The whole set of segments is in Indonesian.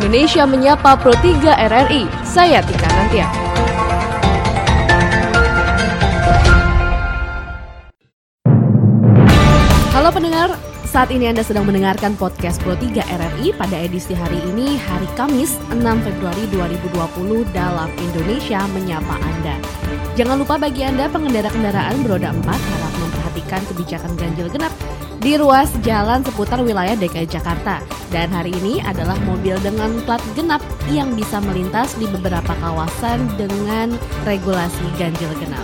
Indonesia Menyapa Pro 3 RRI. Saya Tika Nantia. Halo pendengar, saat ini Anda sedang mendengarkan podcast Pro 3 RRI pada edisi hari ini, hari Kamis 6 Februari 2020 dalam Indonesia Menyapa Anda. Jangan lupa bagi Anda pengendara kendaraan beroda 4 harap memperhatikan kebijakan ganjil genap di ruas jalan seputar wilayah DKI Jakarta. Dan hari ini adalah mobil dengan plat genap yang bisa melintas di beberapa kawasan dengan regulasi ganjil genap.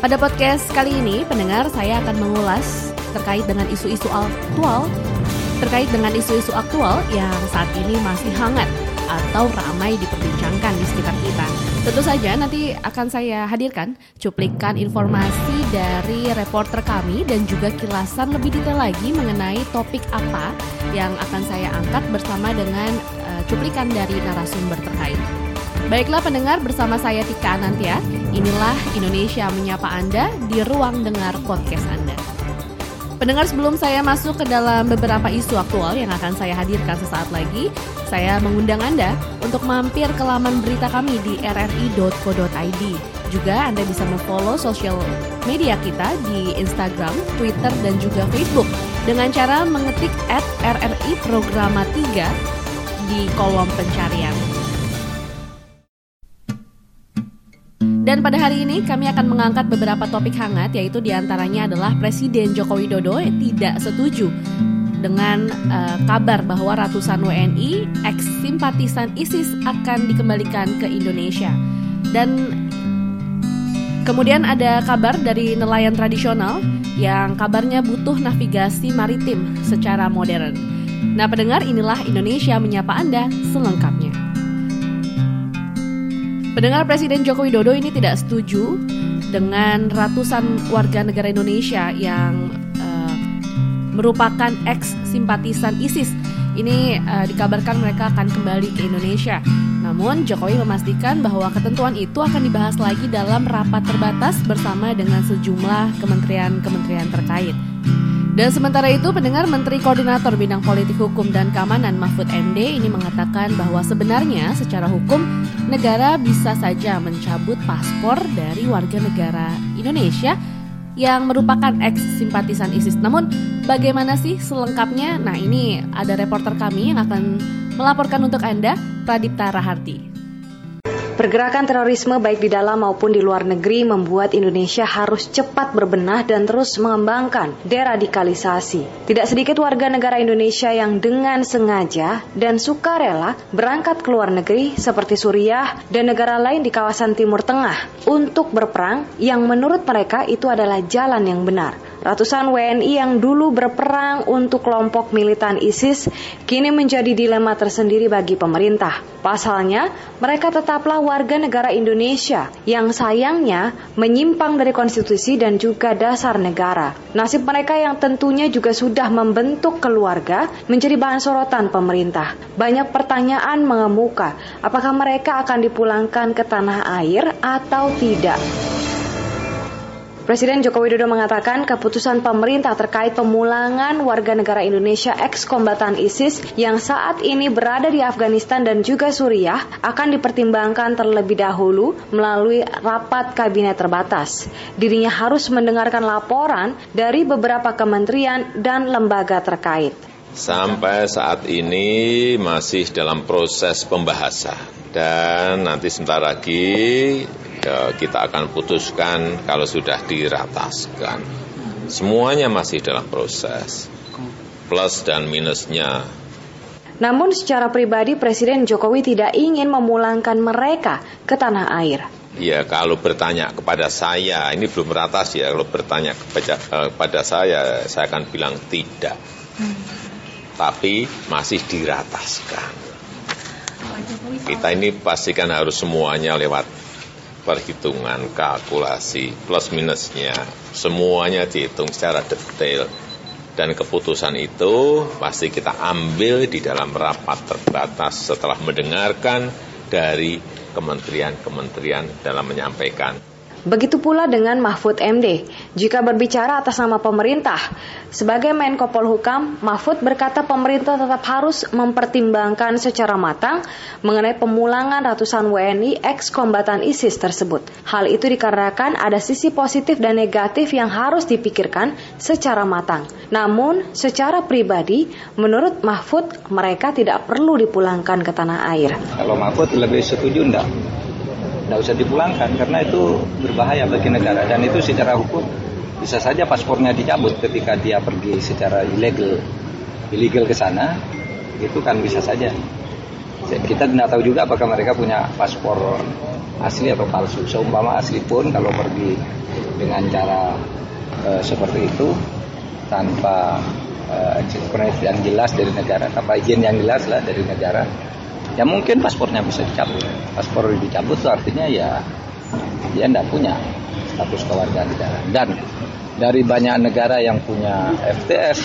Pada podcast kali ini, pendengar saya akan mengulas terkait dengan isu-isu aktual terkait dengan isu-isu aktual yang saat ini masih hangat atau ramai diperbincangkan di sekitar kita. Tentu saja nanti akan saya hadirkan cuplikan informasi dari reporter kami dan juga kilasan lebih detail lagi mengenai topik apa yang akan saya angkat bersama dengan uh, cuplikan dari narasumber terkait. Baiklah pendengar bersama saya Tika Anantia, inilah Indonesia menyapa Anda di ruang dengar podcast Anda. Pendengar sebelum saya masuk ke dalam beberapa isu aktual yang akan saya hadirkan sesaat lagi, saya mengundang Anda untuk mampir ke laman berita kami di rri.co.id. Juga Anda bisa memfollow sosial media kita di Instagram, Twitter, dan juga Facebook dengan cara mengetik at RRI Programa 3 di kolom pencarian. Dan pada hari ini kami akan mengangkat beberapa topik hangat yaitu di antaranya adalah Presiden Joko Widodo tidak setuju dengan uh, kabar bahwa ratusan WNI ex simpatisan ISIS akan dikembalikan ke Indonesia. Dan kemudian ada kabar dari nelayan tradisional yang kabarnya butuh navigasi maritim secara modern. Nah, pendengar inilah Indonesia menyapa Anda selengkapnya. Pendengar Presiden Joko Widodo ini tidak setuju dengan ratusan warga negara Indonesia yang uh, merupakan ex simpatisan ISIS. Ini uh, dikabarkan mereka akan kembali ke Indonesia. Namun Jokowi memastikan bahwa ketentuan itu akan dibahas lagi dalam rapat terbatas bersama dengan sejumlah kementerian-kementerian terkait. Dan sementara itu, pendengar Menteri Koordinator Bidang Politik Hukum dan Keamanan Mahfud MD ini mengatakan bahwa sebenarnya secara hukum negara bisa saja mencabut paspor dari warga negara Indonesia yang merupakan ex simpatisan ISIS. Namun bagaimana sih selengkapnya? Nah ini ada reporter kami yang akan melaporkan untuk Anda, Pradipta Raharti. Pergerakan terorisme baik di dalam maupun di luar negeri membuat Indonesia harus cepat berbenah dan terus mengembangkan deradikalisasi. Tidak sedikit warga negara Indonesia yang dengan sengaja dan sukarela berangkat ke luar negeri seperti Suriah dan negara lain di kawasan Timur Tengah untuk berperang yang menurut mereka itu adalah jalan yang benar. Ratusan WNI yang dulu berperang untuk kelompok militan ISIS kini menjadi dilema tersendiri bagi pemerintah. Pasalnya, mereka tetaplah warga negara Indonesia yang sayangnya menyimpang dari konstitusi dan juga dasar negara. Nasib mereka yang tentunya juga sudah membentuk keluarga menjadi bahan sorotan pemerintah. Banyak pertanyaan mengemuka, apakah mereka akan dipulangkan ke tanah air atau tidak? Presiden Joko Widodo mengatakan keputusan pemerintah terkait pemulangan warga negara Indonesia ex-kombatan ISIS yang saat ini berada di Afghanistan dan juga Suriah akan dipertimbangkan terlebih dahulu melalui rapat kabinet terbatas. Dirinya harus mendengarkan laporan dari beberapa kementerian dan lembaga terkait. Sampai saat ini masih dalam proses pembahasan dan nanti sebentar lagi kita akan putuskan kalau sudah dirataskan. Semuanya masih dalam proses, plus dan minusnya. Namun secara pribadi Presiden Jokowi tidak ingin memulangkan mereka ke tanah air. Ya kalau bertanya kepada saya, ini belum ratas ya, kalau bertanya kepada, uh, kepada saya, saya akan bilang tidak. Hmm. Tapi masih dirataskan. Kita ini pastikan harus semuanya lewat perhitungan, kalkulasi, plus minusnya, semuanya dihitung secara detail. Dan keputusan itu pasti kita ambil di dalam rapat terbatas setelah mendengarkan dari kementerian-kementerian dalam menyampaikan Begitu pula dengan Mahfud MD. Jika berbicara atas nama pemerintah, sebagai Menko Polhukam, Mahfud berkata pemerintah tetap harus mempertimbangkan secara matang mengenai pemulangan ratusan WNI ex-kombatan ISIS tersebut. Hal itu dikarenakan ada sisi positif dan negatif yang harus dipikirkan secara matang. Namun, secara pribadi, menurut Mahfud, mereka tidak perlu dipulangkan ke tanah air. Kalau Mahfud lebih setuju enggak? Tidak usah dipulangkan karena itu berbahaya bagi negara. Dan itu secara hukum bisa saja paspornya dicabut ketika dia pergi secara ilegal ilegal ke sana. Itu kan bisa saja. Kita tidak tahu juga apakah mereka punya paspor asli atau palsu. Seumpama asli pun kalau pergi dengan cara e, seperti itu tanpa e, yang jelas dari negara. Tanpa izin yang jelas lah dari negara ya mungkin paspornya bisa dicabut. Paspor dicabut itu artinya ya dia tidak punya status kewarganegaraan dan dari banyak negara yang punya FTS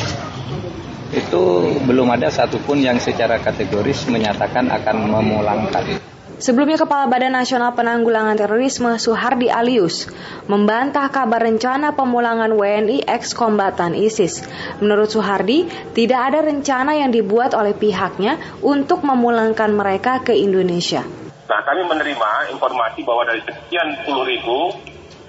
itu belum ada satupun yang secara kategoris menyatakan akan memulangkan Sebelumnya Kepala Badan Nasional Penanggulangan Terorisme Suhardi Alius membantah kabar rencana pemulangan WNI ex-kombatan ISIS. Menurut Suhardi, tidak ada rencana yang dibuat oleh pihaknya untuk memulangkan mereka ke Indonesia. Nah, kami menerima informasi bahwa dari sekian puluh ribu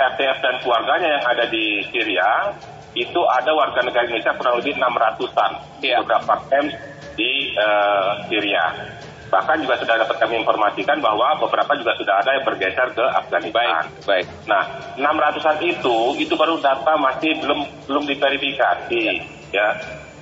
RTF dan keluarganya yang ada di Syria, itu ada warga negara Indonesia kurang lebih 600-an ya. beberapa camp di uh, Syria. Bahkan juga sudah dapat kami informasikan bahwa beberapa juga sudah ada yang bergeser ke Afghanistan. Baik, baik. Nah, 600-an itu, itu baru data masih belum belum diverifikasi, ya.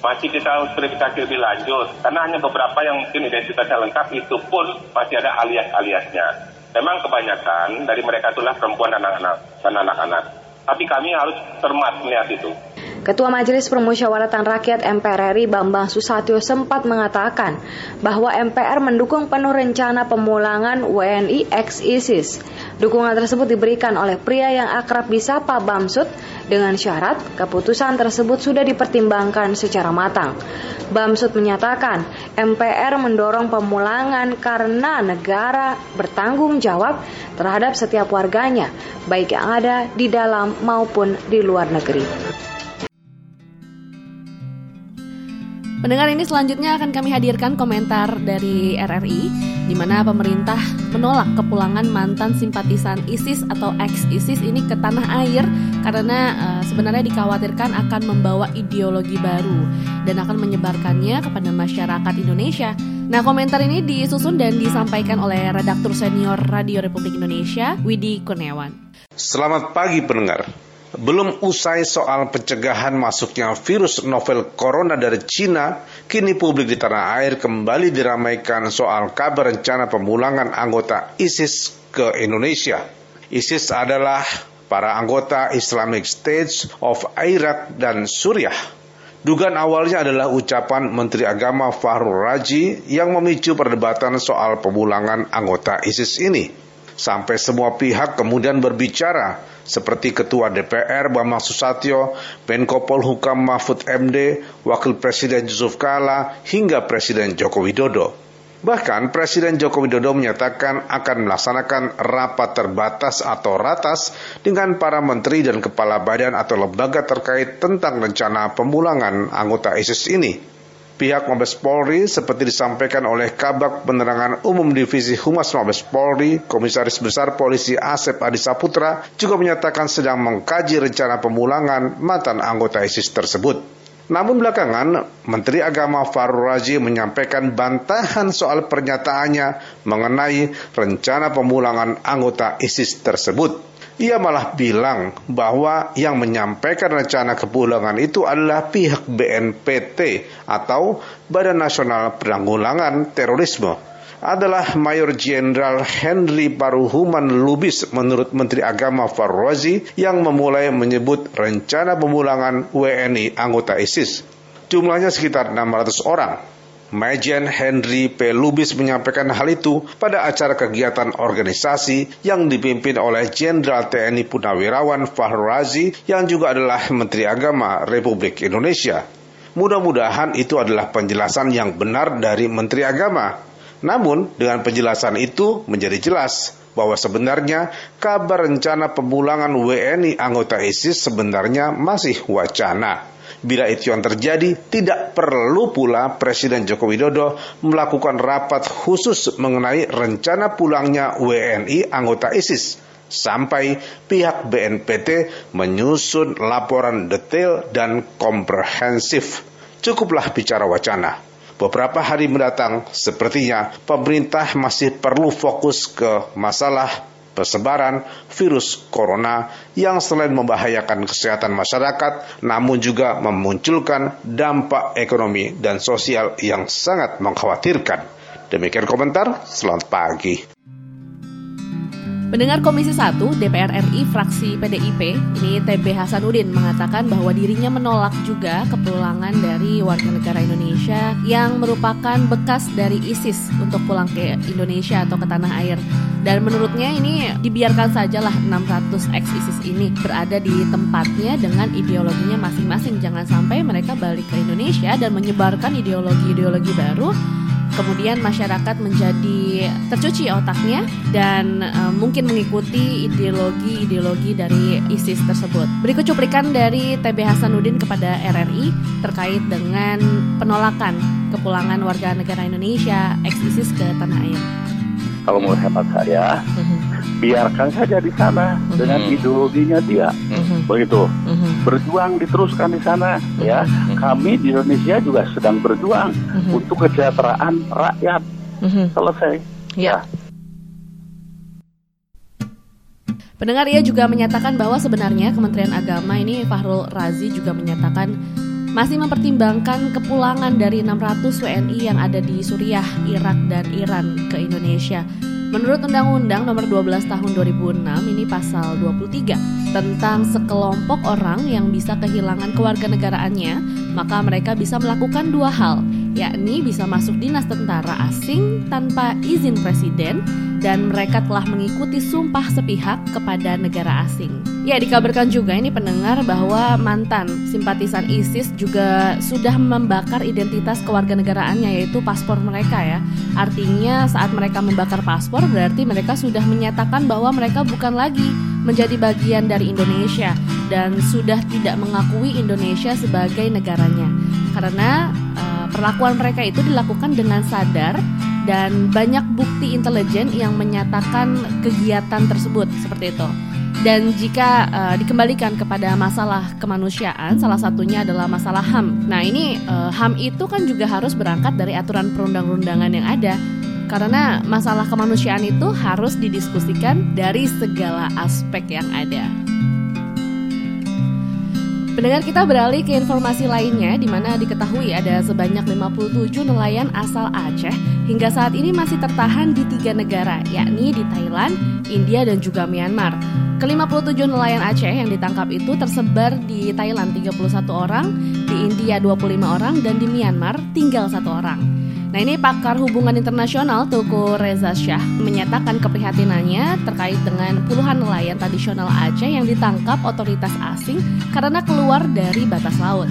Masih kita verifikasi lebih lanjut, karena hanya beberapa yang mungkin identitasnya lengkap itu pun masih ada alias-aliasnya. Memang kebanyakan dari mereka itulah perempuan dan anak-anak. Dan anak-anak. Tapi kami harus cermat melihat itu. Ketua Majelis Permusyawaratan Rakyat MPR RI Bambang Susatyo sempat mengatakan bahwa MPR mendukung penuh rencana pemulangan WNI ex-ISIS. Dukungan tersebut diberikan oleh pria yang akrab disapa Bamsud dengan syarat keputusan tersebut sudah dipertimbangkan secara matang. Bamsud menyatakan MPR mendorong pemulangan karena negara bertanggung jawab terhadap setiap warganya, baik yang ada di dalam maupun di luar negeri. Pendengar ini selanjutnya akan kami hadirkan komentar dari RRI di mana pemerintah menolak kepulangan mantan simpatisan ISIS atau ex-ISIS ini ke tanah air karena uh, sebenarnya dikhawatirkan akan membawa ideologi baru dan akan menyebarkannya kepada masyarakat Indonesia. Nah, komentar ini disusun dan disampaikan oleh redaktur senior Radio Republik Indonesia, Widi Kurniawan. Selamat pagi pendengar. Belum usai soal pencegahan masuknya virus novel corona dari Cina, kini publik di tanah air kembali diramaikan soal kabar rencana pemulangan anggota ISIS ke Indonesia. ISIS adalah para anggota Islamic State of Iraq dan Suriah. Dugaan awalnya adalah ucapan Menteri Agama Fahrul Raji yang memicu perdebatan soal pemulangan anggota ISIS ini. Sampai semua pihak kemudian berbicara seperti Ketua DPR Bambang Susatyo, Menko Polhukam Mahfud MD, Wakil Presiden Yusuf Kala, hingga Presiden Joko Widodo. Bahkan Presiden Joko Widodo menyatakan akan melaksanakan rapat terbatas atau ratas dengan para menteri dan kepala badan atau lembaga terkait tentang rencana pemulangan anggota ISIS ini. Pihak Mabes Polri seperti disampaikan oleh Kabak Penerangan Umum Divisi Humas Mabes Polri, Komisaris Besar Polisi Asep Adi Saputra juga menyatakan sedang mengkaji rencana pemulangan mantan anggota ISIS tersebut. Namun belakangan, Menteri Agama Farul Raji menyampaikan bantahan soal pernyataannya mengenai rencana pemulangan anggota ISIS tersebut. Ia malah bilang bahwa yang menyampaikan rencana kepulangan itu adalah pihak BNPT atau Badan Nasional Penanggulangan Terorisme adalah Mayor Jenderal Henry Paruhuman Lubis menurut Menteri Agama Farwazi yang memulai menyebut rencana pemulangan WNI anggota ISIS. Jumlahnya sekitar 600 orang. Majen Henry P. Lubis menyampaikan hal itu pada acara kegiatan organisasi yang dipimpin oleh Jenderal TNI Punawirawan Fahru Razi yang juga adalah Menteri Agama Republik Indonesia. Mudah-mudahan itu adalah penjelasan yang benar dari Menteri Agama. Namun, dengan penjelasan itu menjadi jelas bahwa sebenarnya kabar rencana pemulangan WNI anggota ISIS sebenarnya masih wacana. Bila itu yang terjadi, tidak perlu pula Presiden Joko Widodo melakukan rapat khusus mengenai rencana pulangnya WNI anggota ISIS sampai pihak BNPT menyusun laporan detail dan komprehensif. Cukuplah bicara wacana. Beberapa hari mendatang, sepertinya pemerintah masih perlu fokus ke masalah persebaran virus corona yang selain membahayakan kesehatan masyarakat, namun juga memunculkan dampak ekonomi dan sosial yang sangat mengkhawatirkan. Demikian komentar, selamat pagi. Pendengar Komisi 1 DPR RI fraksi PDIP, ini TB Hasanuddin mengatakan bahwa dirinya menolak juga kepulangan dari warga negara Indonesia yang merupakan bekas dari ISIS untuk pulang ke Indonesia atau ke tanah air. Dan menurutnya ini dibiarkan sajalah 600 ex-ISIS ini berada di tempatnya dengan ideologinya masing-masing. Jangan sampai mereka balik ke Indonesia dan menyebarkan ideologi-ideologi baru kemudian masyarakat menjadi tercuci otaknya dan uh, mungkin mengikuti ideologi-ideologi dari ISIS tersebut. Berikut cuplikan dari TB Hasanuddin kepada RRI terkait dengan penolakan kepulangan warga negara Indonesia ex-ISIS ke tanah air. Kalau mau hemat saya, uh-huh biarkan saja di sana mm-hmm. dengan ideologinya dia mm-hmm. begitu mm-hmm. berjuang diteruskan di sana mm-hmm. ya mm-hmm. kami di Indonesia juga sedang berjuang mm-hmm. untuk kesejahteraan rakyat mm-hmm. selesai ya, ya. Pendengar ia juga menyatakan bahwa sebenarnya Kementerian Agama ini Fahrul Razi juga menyatakan masih mempertimbangkan kepulangan dari 600 WNI yang ada di Suriah, Irak, dan Iran ke Indonesia. Menurut Undang-Undang Nomor 12 Tahun 2006 ini pasal 23 tentang sekelompok orang yang bisa kehilangan kewarganegaraannya, maka mereka bisa melakukan dua hal, yakni bisa masuk dinas tentara asing tanpa izin presiden dan mereka telah mengikuti sumpah sepihak kepada negara asing. Ya, dikabarkan juga ini pendengar bahwa mantan simpatisan ISIS juga sudah membakar identitas kewarganegaraannya yaitu paspor mereka ya. Artinya saat mereka membakar paspor berarti mereka sudah menyatakan bahwa mereka bukan lagi menjadi bagian dari Indonesia dan sudah tidak mengakui Indonesia sebagai negaranya. Karena uh, perlakuan mereka itu dilakukan dengan sadar dan banyak bukti intelijen yang menyatakan kegiatan tersebut seperti itu. Dan jika uh, dikembalikan kepada masalah kemanusiaan, salah satunya adalah masalah HAM. Nah, ini uh, HAM itu kan juga harus berangkat dari aturan perundang-undangan yang ada. Karena masalah kemanusiaan itu harus didiskusikan dari segala aspek yang ada. Pendengar kita beralih ke informasi lainnya di mana diketahui ada sebanyak 57 nelayan asal Aceh hingga saat ini masih tertahan di tiga negara yakni di Thailand, India dan juga Myanmar. Ke-57 nelayan Aceh yang ditangkap itu tersebar di Thailand 31 orang, di India 25 orang, dan di Myanmar tinggal satu orang. Nah ini pakar hubungan internasional Toko Reza Shah menyatakan keprihatinannya terkait dengan puluhan nelayan tradisional Aceh yang ditangkap otoritas asing karena keluar dari batas laut.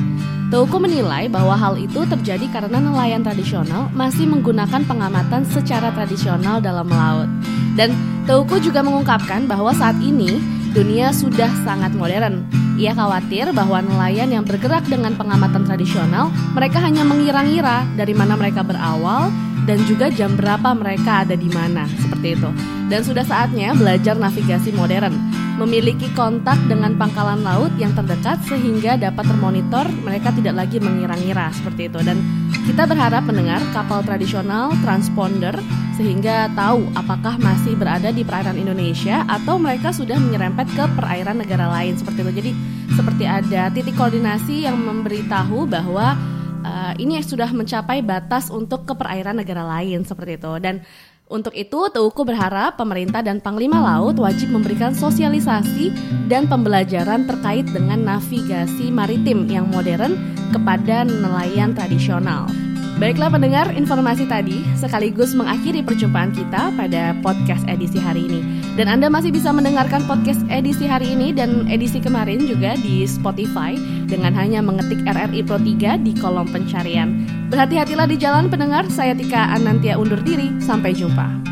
Toko menilai bahwa hal itu terjadi karena nelayan tradisional masih menggunakan pengamatan secara tradisional dalam laut. Dan Toko juga mengungkapkan bahwa saat ini dunia sudah sangat modern. Ia khawatir bahwa nelayan yang bergerak dengan pengamatan tradisional, mereka hanya mengira-ngira dari mana mereka berawal dan juga jam berapa mereka ada di mana, seperti itu. Dan sudah saatnya belajar navigasi modern memiliki kontak dengan pangkalan laut yang terdekat sehingga dapat termonitor mereka tidak lagi mengira-ngira seperti itu dan kita berharap mendengar kapal tradisional transponder sehingga tahu apakah masih berada di perairan Indonesia atau mereka sudah menyerempet ke perairan negara lain seperti itu. Jadi seperti ada titik koordinasi yang memberitahu bahwa uh, ini sudah mencapai batas untuk ke perairan negara lain seperti itu dan untuk itu, Teuku berharap pemerintah dan Panglima Laut wajib memberikan sosialisasi dan pembelajaran terkait dengan navigasi maritim yang modern kepada nelayan tradisional. Baiklah pendengar, informasi tadi sekaligus mengakhiri perjumpaan kita pada podcast edisi hari ini. Dan Anda masih bisa mendengarkan podcast edisi hari ini dan edisi kemarin juga di Spotify dengan hanya mengetik RRI Pro 3 di kolom pencarian. Berhati-hatilah di jalan pendengar, saya Tika Anantia undur diri, sampai jumpa.